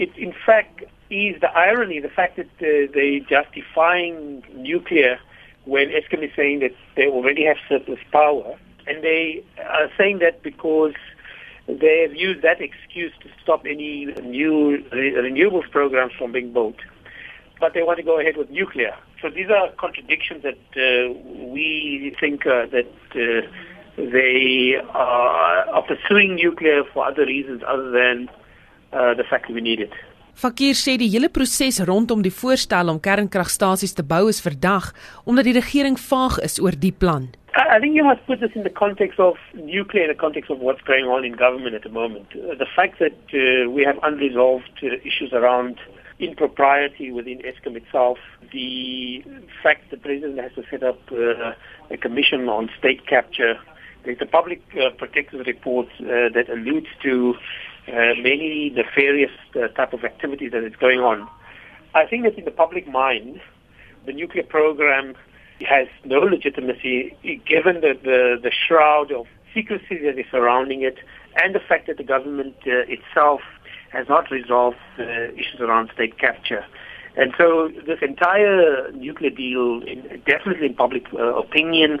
it in fact is the irony, the fact that uh, they're justifying nuclear when Eskom is saying that they already have surplus power, and they are saying that because they have used that excuse to stop any new re- renewables programs from being built. But they want to go ahead with nuclear. So these are contradictions that uh, we think uh, that uh, they are, are pursuing nuclear for other reasons other than uh, the fact that we need it. Fakir sê die hele proses rondom die voorstel om kernkragstasies te bou is verdag omdat die regering vaag is oor die plan. I think you must put this in the context of nuclear, in the context of what's going on in government at the moment. Uh, the fact that uh, we have unresolved uh, issues around impropriety within ESCOM itself, the fact the president has to set up uh, a commission on state capture, there's the public uh, protector's report uh, that alludes to many nefarious uh, type of activities that is going on. I think that in the public mind, the nuclear program has no legitimacy given the, the, the shroud of secrecy that is surrounding it and the fact that the government uh, itself has not resolved uh, issues around state capture. And so this entire nuclear deal, in, definitely in public uh, opinion,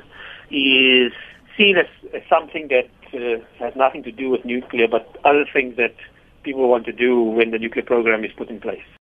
is seen as, as something that uh, has nothing to do with nuclear, but other things that people want to do when the nuclear program is put in place.